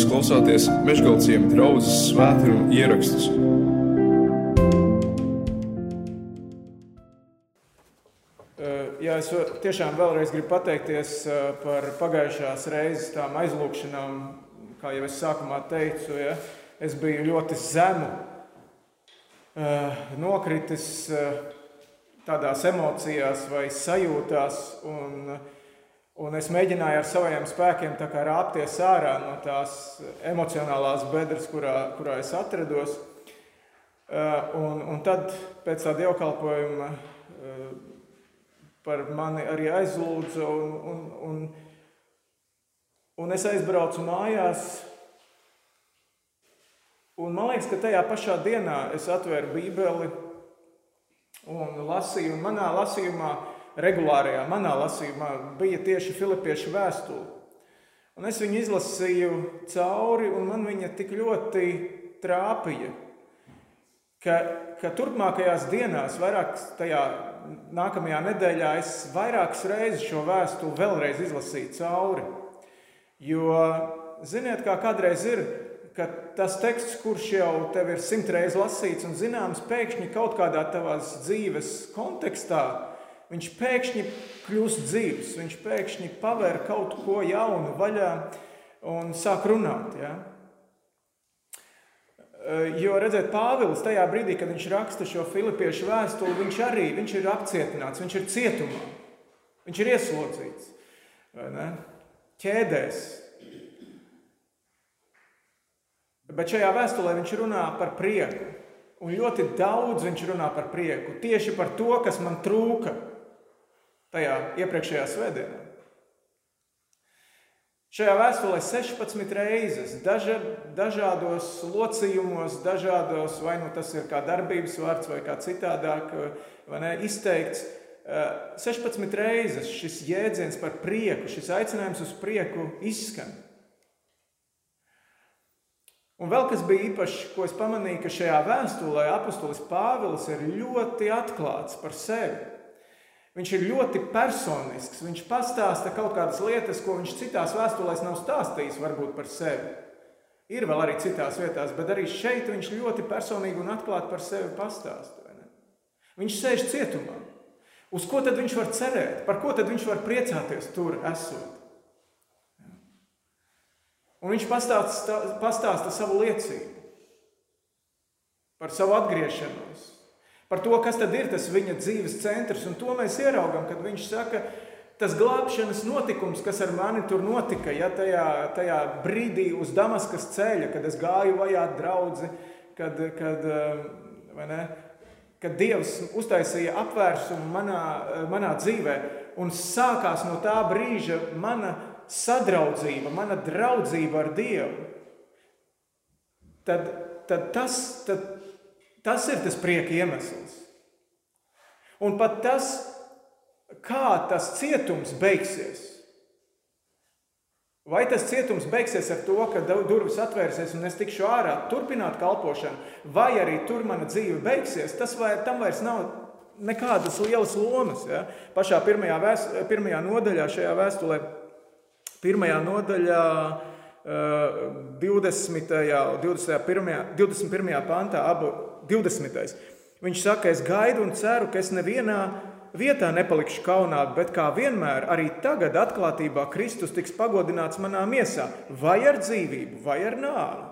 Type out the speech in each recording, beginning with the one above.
Jūs klausāties Meškāļu draugas svētkrājuma ierakstus. Jā, es tiešām vēlreiz gribu pateikties par pagājušās reizes tām aizlūgšanām, kā jau es sākumā teicu. Ja, es biju ļoti zemu, nokritis tādās emocijās vai sajūtās. Un, Un es mēģināju ar saviem spēkiem rāpties ārā no tās emocionālās bedres, kurā, kurā es atrados. Eh, un, un tad pēc tā dievkalpojuma eh, par mani arī aizlūdza. Un, un, un, un es aizbraucu mājās. Un man liekas, ka tajā pašā dienā es atvēru Bībeli un lasīju. Un manā lasījumā regulārajā manā lasījumā bija tieši Filipiešu vēstule. Un es viņu izlasīju cauri, un man viņa tik ļoti trāpīja, ka, ka turpmākajās dienās, vairāk tajā nākamajā nedēļā, es vairākas reizes šo vēstuli vēlreiz izlasīju cauri. Jo, ziniet, kā kādreiz ir, ka tas teksts, kurš jau tev ir simt reizes lasīts un zināms, pēkšņi kaut kādā tavās dzīves kontekstā viņš pēkšņi kļūst dzīves, viņš pēkšņi paver kaut ko jaunu vaļā un sāk runāt. Ja? Jo, redziet, Pāvils tajā brīdī, kad viņš raksta šo filipiešu vēstuli, viņš arī viņš ir apcietināts, viņš ir cietumā, viņš ir ieslodzīts, ķēdēs. Bet šajā vēstulē viņš runā par prieku. Un ļoti daudz viņš runā par prieku. Tieši par to, kas man trūka tajā iepriekšējā svētdienā. Šajā vēstulē 16 reizes, daža, dažādos locījumos, dažādos, vai nu tas ir kā darbības vārds vai kā citādāk vai ne, izteikts, 16 eh, reizes šis jēdziens par prieku, šis aicinājums uz prieku izskan. Un vēl kas bija īpašs, ko es pamanīju, ka šajā vēstulē apustulis Pāvils ir ļoti atklāts par sevi. Viņš ir ļoti personisks. Viņš pastāsta kaut kādas lietas, ko viņš citās vēstulēs nav stāstījis, varbūt par sevi. Ir vēl arī citās vietās, bet arī šeit viņš ļoti personīgi un atklāti par sevi pastāsta. Viņš sēž cietumā. Uz ko tad viņš var cerēt? Par ko tad viņš var priecāties tur esot? Un viņš pastāsta, pastāsta savu liecību par savu atgriešanos, par to, kas tad ir tas viņa dzīves centrs. Un to mēs ieraugām, kad viņš saka, tas glābšanas notikums, kas ar mani tur notika, ja tajā, tajā brīdī uz Damaskas ceļa, kad es gāju vajāt draugu, kad, kad, um, ne, kad Dievs uztaisīja apvērsumu manā, manā dzīvē, un sākās no tā brīža mana sadraudzība, mana draudzība ar Dievu. Tad, tad tas, tad Tas ir tas prieka iemesls. Un pat tas, kā tas cietums beigsies. Vai tas cietums beigsies ar to, ka durvis atvērsies un es tikšu ārā, turpināt kalpošanu, vai arī tur mana dzīve beigsies, tas vai, tam vairs nav nekādas lielas lomas. Ja? Pašā pirmajā, vēs, pirmajā nodaļā šajā vēstulē, pirmajā nodaļā, 20. un 21. 21. pantā, abu 20. Viņš saka, es gaidu un ceru, ka es nevienā vietā nepalikšu kaunā, bet kā vienmēr, arī tagad atklātībā Kristus tiks pagodināts manā miesā, vai ar dzīvību, vai ar nāvi.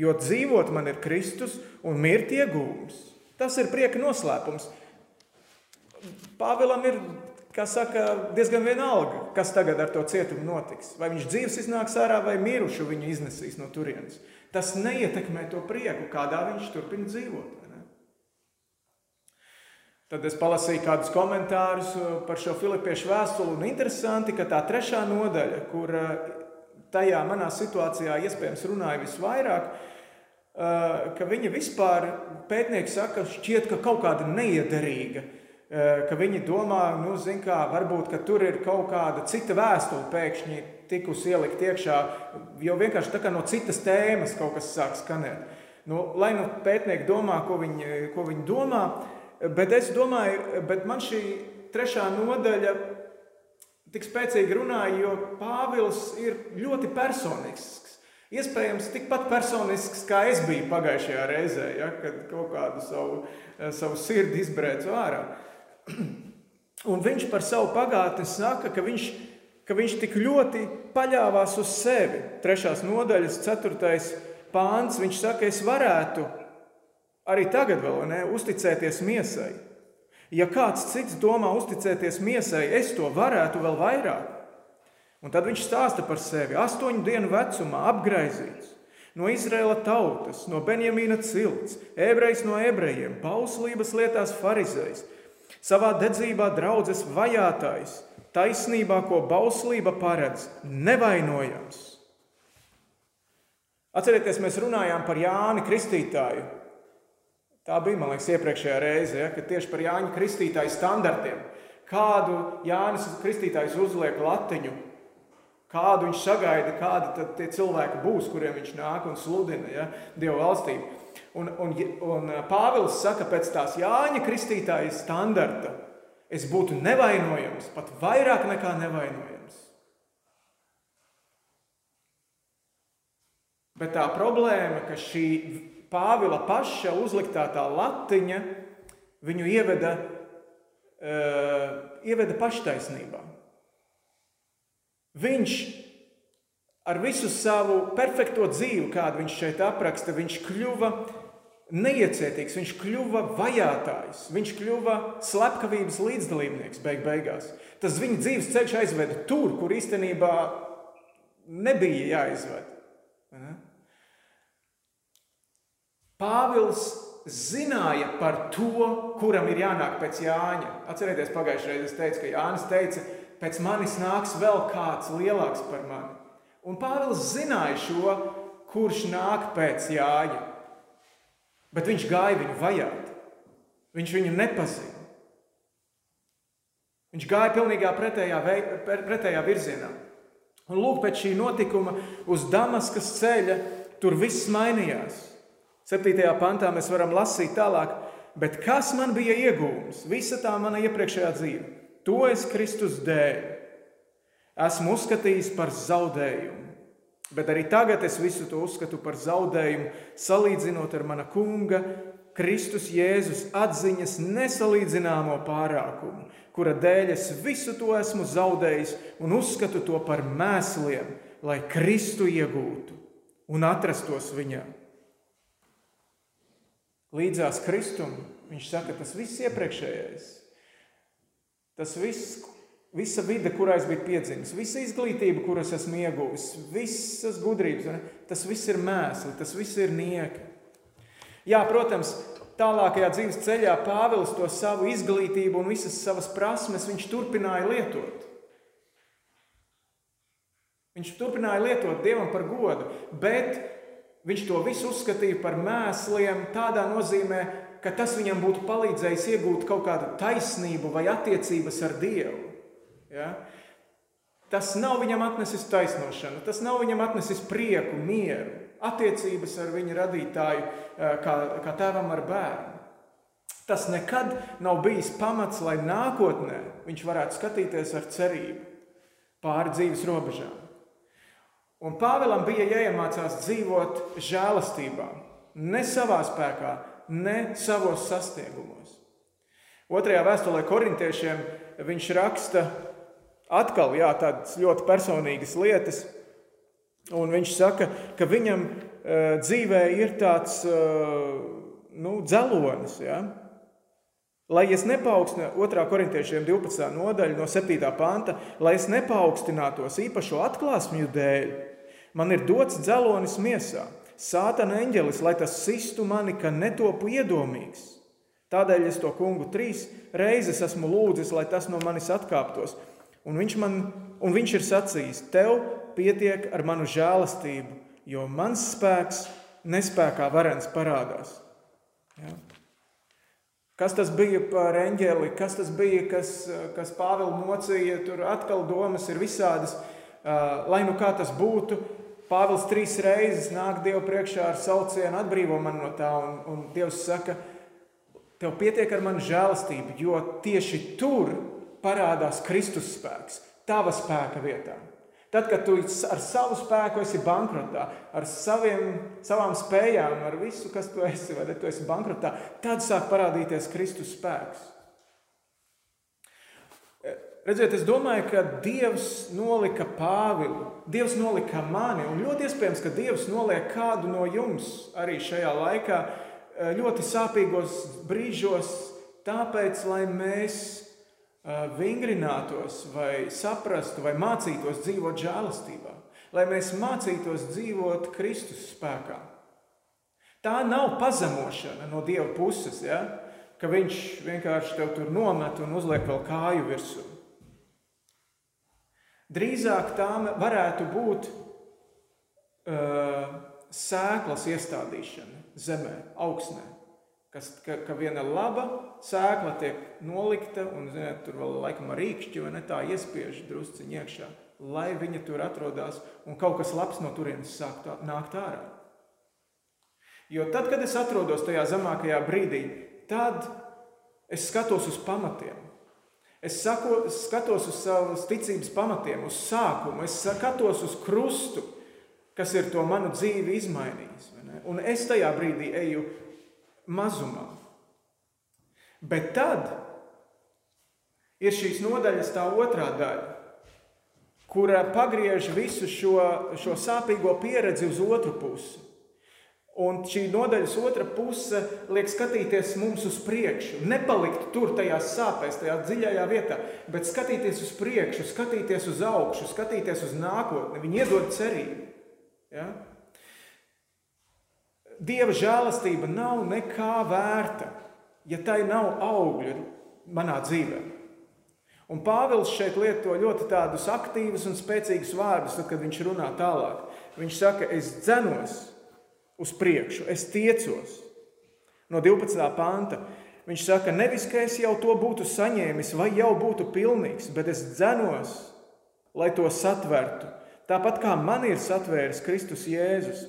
Jo dzīvot man ir Kristus un mirt iegūms. Tas ir prieka noslēpums. Pāvēlam ir saka, diezgan vienalga, kas tagad ar to cietumu notiks. Vai viņš dzīves iznāks ārā, vai mirušu viņu iznesīs no turienes. Tas neietekmē to prieku, kādā viņš turpina dzīvot. Tad es palasīju kādus komentārus uh, par šo filipiešu vēstuli. Un interesanti, ka tā trešā nodaļa, kur uh, tajā manā situācijā iespējams runāja visvairāk, uh, ka viņa vispār pētnieki saka, šķiet, ka kaut kāda neiederīga, ka viņi domā, nu, zin kā, varbūt, ka tur ir kaut kāda cita vēstule pēkšņi tikusi ielikt iekšā, jo vienkārši tā kā no citas tēmas kaut kas sāk skanēt. Nu, lai nu pētnieki domā, ko viņi, ko viņi domā, Bet es domāju, bet man šī trešā nodaļa tik spēcīgi runāja, jo Pāvils ir ļoti personisks. Iespējams, tikpat personisks, kā es biju pagājušajā reizē, ja, kad kaut kādu savu, savu sirdi izbrēcu ārā. Un viņš par savu pagātni saka, ka viņš, ka viņš tik ļoti paļāvās uz sevi. Trešās nodaļas, ceturtais pāns, viņš saka, es varētu arī tagad vēl ne, uzticēties miesai. Ja kāds cits domā uzticēties miesai, es to varētu vēl vairāk. Un tad viņš stāsta par sevi. Astoņu dienu vecumā apgaizīts no Izraēla tautas, no Benjamīna cilts, ebrejs no ebrejiem, bauslības lietās farizējs, savā dedzībā draudzes vajātais, taisnībā, ko bauslība paredz, nevainojams. Atcerieties, mēs runājām par Jāni Kristītāju. Tā bija, man liekas, iepriekšējā reize, ja, kad tieši par Jāņa Kristītāju standartiem. Kādu Jānis Kristītājs uzliek latiņu Kādu viņš sagaida, kādi tad tie cilvēki būs, kuriem viņš nāk un sludina ja, Dieva valstību. Un, un, un Pāvils saka, pēc tās Jāņa Kristītāja standarta, es būtu nevainojams, pat vairāk nekā nevainojams. Bet tā problēma, ka šī Pāvila paša uzliktā tā latiņa viņu ieveda, uh, ieveda paštaisnībā. Viņš ar visu savu perfekto dzīvi, kādu viņš šeit apraksta, viņš kļuva neiecietīgs, viņš kļuva vajātājs, viņš kļuva slepkavības līdzdalībnieks beig beigās. Tas viņa dzīves ceļš aizveda tur, kur īstenībā nebija jāizved. Pāvils zināja par to, kuram ir jānāk pēc Jāņa. Atcerieties, pagājušajā reizē es teicu, ka Jānis teica, pēc manis nāks vēl kāds lielāks par mani. Un Pāvils zināja šo, kurš nāk pēc Jāņa. Bet viņš gāja viņu vajāt. Viņš viņu nepazina. Viņš gāja pilnībā pretējā, vei, pretējā virzienā. Un lūk, pēc šī notikuma uz Damaskas ceļa tur viss mainījās. 7. pantā mēs varam lasīt tālāk, bet kas man bija iegūms? Visa tā mana iepriekšējā dzīve. To es Kristus dēļ esmu uzskatījis par zaudējumu. Bet arī tagad es visu to uzskatu par zaudējumu, salīdzinot ar mana kunga, Kristus Jēzus atziņas nesalīdzināmo pārākumu, kura dēļ es visu to esmu zaudējis un uzskatu to par mēsliem, lai Kristu iegūtu un atrastos viņā. Līdzās Kristum viņš saka, tas viss iepriekšējais Tas viss, visa vide, kurā es biju piedzimis, visa izglītība, kuras esmu ieguvis, visas gudrības, ne? tas viss ir mēsli, tas viss ir nieki. Jā, protams, tālākajā dzīves ceļā Pāvils to savu izglītību un visas savas prasmes viņš turpināja lietot. Viņš turpināja lietot Dievam par godu, bet viņš to visu uzskatīja par mēsliem tādā nozīmē, ka tas viņam būtu palīdzējis iegūt kaut kādu taisnību vai attiecības ar Dievu. Ja? Tas nav viņam atnesis taisnošanu, tas nav viņam atnesis prieku, mieru, attiecības ar viņa radītāju, eh, kā, kā tēvam ar bērnu. Tas nekad nav bijis pamats, lai nākotnē viņš varētu skatīties ar cerību pāri dzīves robežām. Un Pāvēlam bija jāiemācās dzīvot žēlastībā, ne savā spēkā, ne savos sasniegumos. Otrajā vēstulē korintiešiem viņš raksta atkal jā, tādas ļoti personīgas lietas. Un viņš saka, ka viņam uh, dzīvē ir tāds uh, nu, dzelonis. Ja? Lai es nepaukstinātu, 2. korintiešiem 12. nodaļa, no 7. panta, lai es nepaukstinātos īpašo atklāsmju dēļ, man ir dots dzelonis miesā Sātana eņģelis, lai tas sistu mani, ka netopu iedomīgs. Tādēļ es to kungu trīs reizes esmu lūdzis, lai tas no manis atkāptos. Un viņš, man, un viņš ir sacījis, tev pietiek ar manu žēlastību, jo mans spēks nespējā varens parādās. Ja? Kas tas bija par eņģeli, kas tas bija, kas, kas Pāvils mocīja, tur atkal domas ir visādas. Lai nu kā tas būtu, Pāvils trīs reizes nāk Dievu priekšā ar saucienu, atbrīvo mani no tā, un, un Dievs saka, tev pietiek ar manu žēlastību, jo tieši tur parādās Kristus spēks, tava spēka vietā. Tad, kad tu ar savu spēku esi bankrotā, ar saviem, savām spējām, ar visu, kas tu esi, vai ne, tu esi bankrotā, tad sāk parādīties Kristus spēks. Redziet, es domāju, ka Dievs nolika Pāvilu, Dievs nolika mani, un ļoti iespējams, ka Dievs noliek kādu no jums arī šajā laikā ļoti sāpīgos brīžos, tāpēc, lai mēs vingrinātos, vai saprastu, vai mācītos dzīvot žēlastībā, lai mēs mācītos dzīvot Kristus spēkā. Tā nav pazemošana no Dieva puses, ja? ka Viņš vienkārši tev tur nomet un uzliek vēl kāju virsū. Drīzāk tā varētu būt uh, sēklas iestādīšana zemē, augsnē kas, ka, ka viena laba sēkla tiek nolikta un ziniet, tur vēl laikam ar rīkšķi vai ne tā iespiež drusciņi iekšā, lai viņa tur atrodas un kaut kas labs no turienes sāk tā, nākt ārā. Jo tad, kad es atrodos tajā zemākajā brīdī, tad es skatos uz pamatiem. Es sako, skatos uz savas ticības pamatiem, uz sākumu, es skatos uz krustu, kas ir to manu dzīvi izmainījis. Un es tajā brīdī eju mazumā. Bet tad ir šīs nodaļas tā otrā daļa, kura pagriež visu šo, šo sāpīgo pieredzi uz otru pusi. Un šī nodaļas otra puse liek skatīties mums uz priekšu. Nepalikt tur, tajās sāpēs, tajā dziļajā vietā, bet skatīties uz priekšu, skatīties uz augšu, skatīties uz nākotni. Viņi iedod cerību. Ja? Dieva žēlastība nav nekā vērta, ja tai nav augļu manā dzīvē. Un Pāvils šeit lieto ļoti tādus aktīvus un spēcīgus vārdus, tad, kad viņš runā tālāk. Viņš saka, es dzenos uz priekšu, es tiecos. No 12. panta viņš saka, nevis ka es jau to būtu saņēmis vai jau būtu pilnīgs, bet es dzenos, lai to satvertu. Tāpat kā man ir satvēris Kristus Jēzus.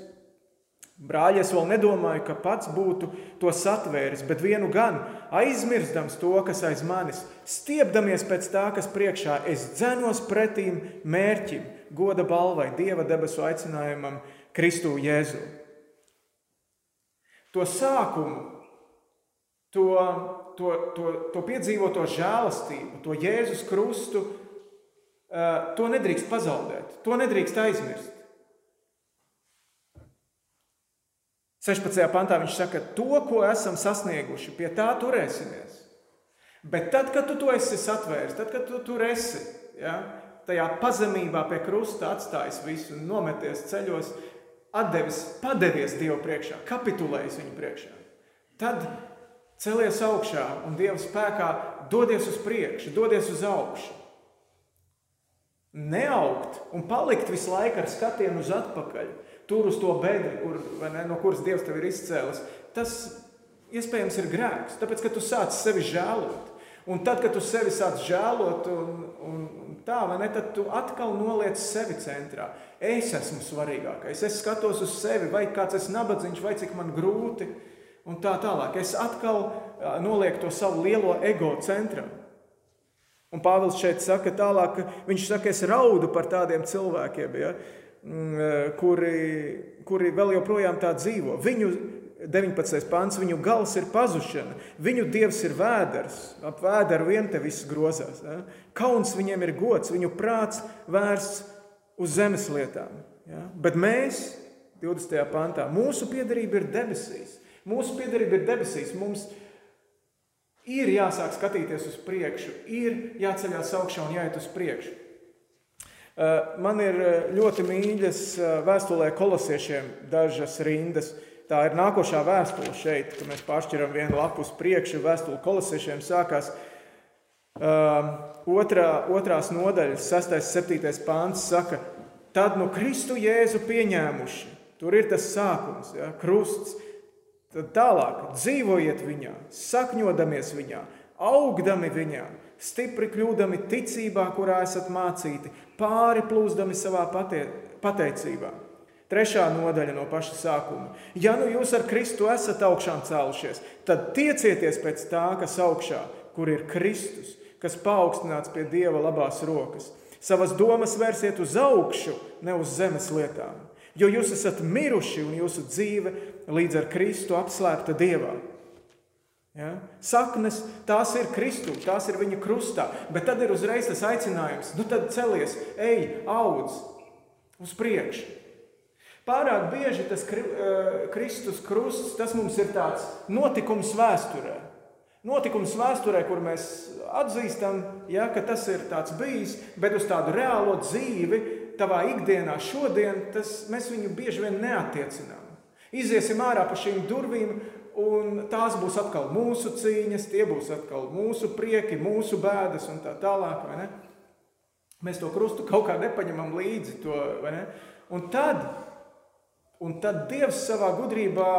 Brāļi, es vēl nedomāju, ka pats būtu to satvēris, bet vienu gan aizmirstams to, kas aiz manis, stiepdamies pēc tā, kas priekšā, es dzenos pretīm mērķim, goda balvai, Dieva debesu aicinājumam, Kristu Jēzu. To sākumu, to, to, to, to piedzīvoto žēlastību, to Jēzus krustu, eh, to nedrīkst pazaudēt, to nedrīkst aizmirst. 16. pantā viņš saka, to, ko esam sasnieguši, pie tā turēsimies. Bet tad, kad tu to esi satvēris, tad, kad tu tur esi, ja, tajā pazemībā pie krusta atstājis visu, nometies ceļos, atdevis, padevies Dievu priekšā, kapitulējis viņu priekšā, tad celies augšā un Dieva spēkā dodies uz priekšu, dodies uz augšu. Neaugt un palikt visu laiku ar skatienu uz atpakaļ tur uz to bedri, kur, ne, no kuras Dievs tev ir izcēlis, tas iespējams ir grēks. Tāpēc, ka tu sāc sevi žēlot. Un tad, kad tu sevi sāc žēlot, un, un, un tā, ne, tad tu atkal noliec sevi centrā. Es esmu svarīgākais. Es skatos uz sevi, vai kāds ir nabadzīgs, vai cik man grūti. Un tā tālāk. Es atkal nolieku to savu lielo ego centrā. Un Pāvils šeit saka, tālāk, viņš saka, es raudu par tādiem cilvēkiem. Ja? Eh, kuri, kuri vēl joprojām tā dzīvo. Viņu 19. pāns, viņu gals ir pazušana, viņu dievs ir vēders, ap vēderu vien te viss grozās. Ja? Kauns viņiem ir gods, viņu prāts vērsts uz zemes lietām. Ja? Bet mēs, 20. pantā, mūsu piedarība ir debesīs. Mūsu piedarība ir debesīs. Mums ir jāsāk skatīties uz priekšu, ir jāceļās augšā un jāiet uz priekšu. Eh, man ir eh, ļoti mīļas eh, vēstulē kolosiešiem dažas rindas. Tā ir nākošā vēstule šeit, kad mēs pāršķiram vienu lapu uz priekšu. Vēstule kolosiešiem sākās otrā, otrās nodaļas, 6. un 7. pāns. Saka, tad nu Kristu Jēzu pieņēmuši. Tur ir tas sākums, ja, krusts. Tad tālāk dzīvojiet viņā, sakņodamies viņā, augdami viņā, stipri kļūdami ticībā, kurā esat mācīti, pāri plūzdami savā patie, pateicībā. Trešā nodaļa no paša sākuma. Ja nu jūs ar Kristu esat augšām cēlušies, tad tiecieties pēc tā, kas augšā, kur ir Kristus, kas paaugstināts pie Dieva labās rokas. Savas domas vērsiet uz augšu, ne uz zemes lietām, jo jūs esat miruši un jūsu dzīve līdz ar Kristu apslēpta Dievā. Ja? Saknes tās ir Kristū, tās ir viņa krustā, bet tad ir uzreiz tas aicinājums, nu tad celies, ej, audz uz priekšu. Pārāk bieži tas Kristus krusts, tas mums ir tāds notikums vēsturē. Notikums vēsturē, kur mēs atzīstam, ja, ka tas ir tāds bijis, bet uz tādu reālo dzīvi, tavā ikdienā, šodien, tas, mēs viņu bieži vien neatiecinām. Iziesim ārā pa šīm durvīm, un tās būs atkal mūsu cīņas, tie būs atkal mūsu prieki, mūsu bēdas un tā tālāk. Mēs to krustu kaut kā nepaņemam līdzi. To, un, tad, un tad Dievs savā gudrībā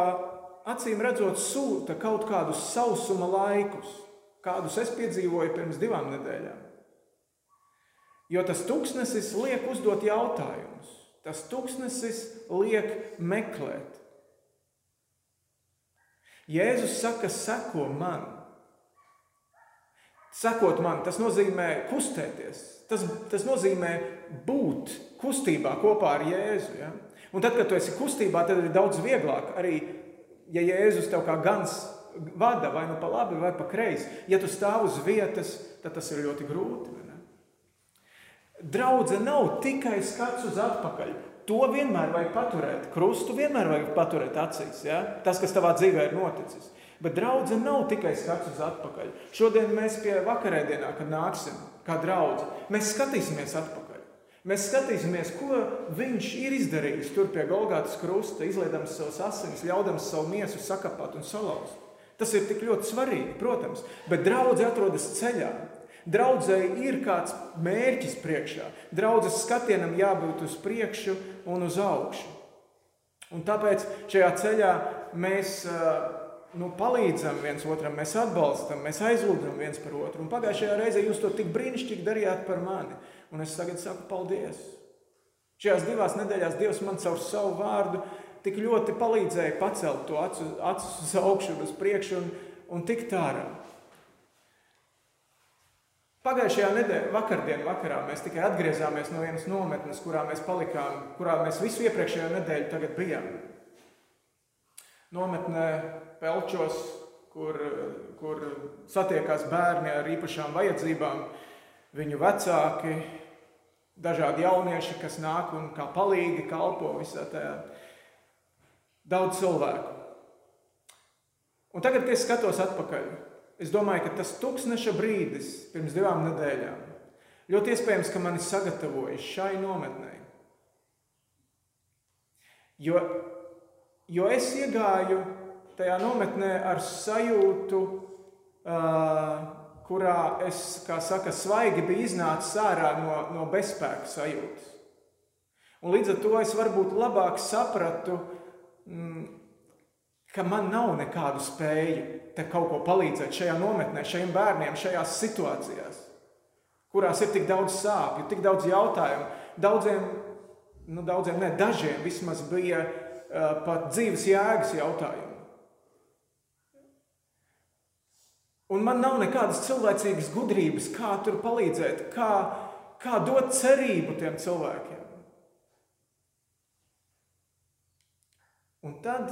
acīm redzot, sūta kaut kādus sausuma laikus, kādus es piedzīvoju pirms divām nedēļām. Jo tas tūkstnesis liek uzdot jautājumus, tas tūkstnesis liek meklēt. Jēzus saka, seko man. Sekot man, tas nozīmē kustēties. Tas, tas nozīmē būt kustībā kopā ar Jēzu. Ja? Un tad, kad tu esi kustībā, tad ir daudz vieglāk arī ja Jēzus tev kā gans vada vai nu pa labi, vai pa kreisi, ja tu stāv uz vietas, tad tas ir ļoti grūti. Draudze nav tikai skats uz atpakaļ. To vienmēr vajag paturēt. Krustu vienmēr vajag paturēt acīs. Ja? Tas, kas tavā dzīvē ir noticis. Bet draudzene nav tikai skats uz atpakaļ. Šodien mēs pie vakarēdienā, kad nāksim kā draugi, mēs skatīsimies atpakaļ. Mēs skatīsimies, ko viņš ir izdarījis tur pie Golgātas krusta, izliedams savus asinis, ļaudams savu miesu sakapāt un salauzt. Tas ir tik ļoti svarīgi, protams, bet draudzē atrodas ceļā. Draudzēji ir kāds mērķis priekšā. Draudzes skatienam jābūt uz priekšu un uz augšu. Un tāpēc šajā ceļā mēs nu, palīdzam viens otram, mēs atbalstam, mēs aizlūdzam viens par otru. Un pagājušajā reizē jūs to tik brīnišķīgi darījāt par mani. Un es tagad saku paldies. Šajās divās nedēļās Dievs man caur savu vārdu tik ļoti palīdzēja pacelt to acu, acis uz augšu uz priekšu un, un tikt ārā. Pagājušajā nedēļā, vakardienā vakarā mēs tikai atgriezāmies no vienas nometnes, kurā mēs palikām, kurā mēs visu iepriekšējo nedēļu bijām. Nometnē Pelčos, kur, kur satiekās bērni ar īpašām vajadzībām, viņu vecāki, dažādi jaunieši, kas nāk un kā palīgi kalpo visā tajā. Daudz cilvēku. Un tagad, kad es skatos atpakaļ, es domāju, ka tas tūkstneša brīdis pirms divām nedēļām ļoti iespējams, ka mani sagatavoja šai nometnē. Jo, jo es iegāju tajā nometnē ar sajūtu, uh, kurā es, kā saka, svaigi biju iznācis ārā no, no bezspēka sajūtas. Un līdz ar to es varbūt labāk sapratu, mm, ka man nav nekādu spēju te kaut ko palīdzēt šajā nometnē, šiem bērniem, šajās situācijās, kurās ir tik daudz sāpju, tik daudz jautājumu. Daudziem, nu daudziem ne, dažiem vismaz bija uh, pat dzīves jēgas jautājumi. Un man nav nekādas cilvēcīgas gudrības, kā tur palīdzēt, kā, kā dot cerību tiem cilvēkiem. Un tad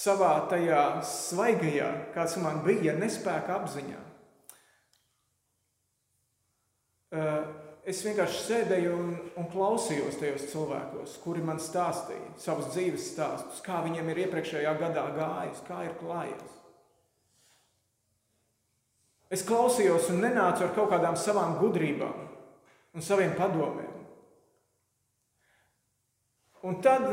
savā tajā svaigajā, kāds man bija, nespēka apziņā, eh, es vienkārši sēdēju un, un klausījos tajos cilvēkos, kuri man stāstīja savus dzīves stāstus, kā viņiem ir iepriekšējā gadā gājis, kā ir klājies. Es klausījos un nenācu ar kaut kādām savām gudrībām un saviem padomiem. Un tad,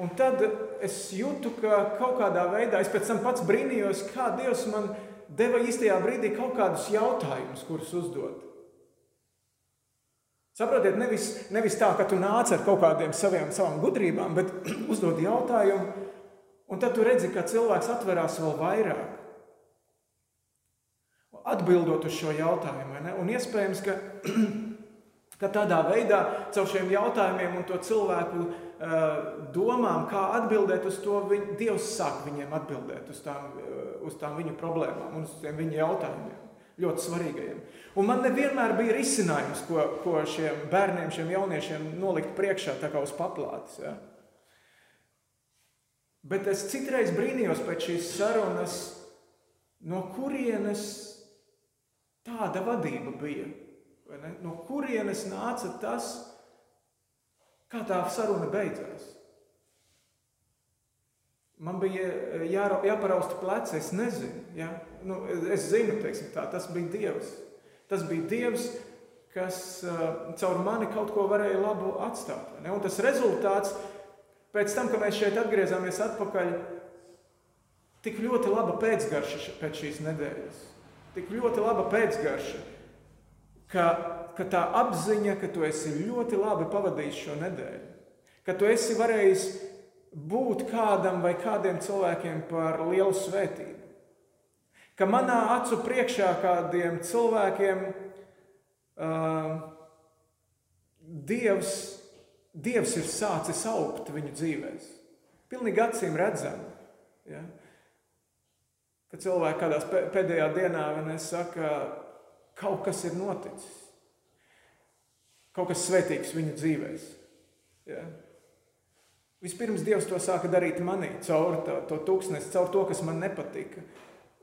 un tad es jūtu, ka kaut kādā veidā es pēc tam pats brīnījos, kā Dievs man deva īstajā brīdī kaut kādus jautājumus, kurus uzdot. Saprotiet, nevis, nevis tā, ka tu nāc ar kaut kādiem saviem, savām gudrībām, bet uzdod jautājumu, un tad tu redzi, ka cilvēks atverās vēl vairāk atbildot uz šo jautājumu. Un iespējams, ka, ka tādā veidā caur šiem jautājumiem un to cilvēku domām, kā atbildēt uz to, viņ, Dievs sāk viņiem atbildēt uz tām, uh, uz tām viņu problēmām un uz tiem viņu jautājumiem. ļoti svarīgajiem. Un man nevienmēr bija risinājums, ko, ko šiem bērniem, šiem jauniešiem nolikt priekšā, tā kā uz paplātes. Ja? Bet es citreiz brīnījos pēc šīs sarunas, no kurienes tāda vadība bija. No kurienes nāca tas, kā tā saruna beidzās? Man bija jā, jāparausta pleci, es nezinu. Ja? Nu, es zinu, teiksim, tā, tas bija Dievs. Tas bija Dievs, kas uh, caur mani kaut ko varēja labu atstāt. Un tas rezultāts, pēc tam, kad mēs šeit atgriezāmies atpakaļ, tik ļoti laba pēcgarša pēc šīs nedēļas. Tik ļoti laba pēcgarša, ka, ka tā apziņa, ka tu esi ļoti labi pavadījis šo nedēļu, ka tu esi varējis būt kādam vai kādiem cilvēkiem par lielu svētību ka manā acu priekšā kādiem cilvēkiem uh, Dievs, Dievs ir sācis augt viņu dzīvēs. Pilnīgi acīm redzami. Ja? Kad cilvēki kādās pēdējā dienā saka, kaut kas ir noticis, kaut kas svētīgs viņu dzīvēs. Ja? Vispirms Dievs to sāka darīt manī, caur to, to tūkstnesi, caur to, kas man nepatika.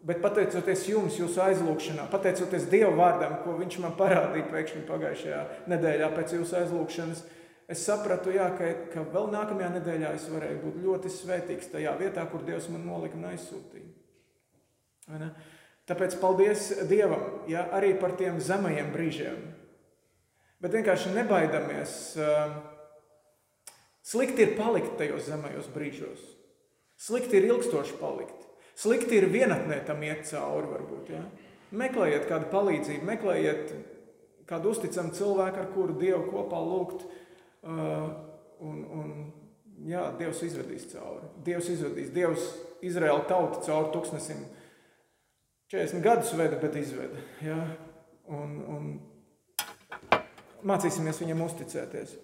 Bet pateicoties jums, jūsu aizlūgšanā, pateicoties Dieva vārdam, ko Viņš man parādīja pēkšņi pagājušajā nedēļā pēc jūsu aizlūgšanas, es sapratu, jā, ka, ka vēl nākamajā nedēļā es varēju būt ļoti svētīgs tajā vietā, kur Dievs man nolika un aizsūtīja. Tāpēc paldies Dievam jā, arī par tiem zemajiem brīžiem. Bet vienkārši nebaidamies. Um, slikti ir palikt tajos zemajos brīžos. Slikti ir ilgstoši palikt. Slikti ir vienatnē tam iet cauri, varbūt. Ja? Meklējiet kādu palīdzību, meklējiet kādu uzticamu cilvēku, ar kuru Dievu kopā lūgt. Uh, un, un, jā, Dievs izvedīs cauri. Dievs izvedīs. Dievs Izraēla tauta cauri tūkstnesim 40 gadus veda, bet izveda. Ja? Un, un mācīsimies viņam uzticēties.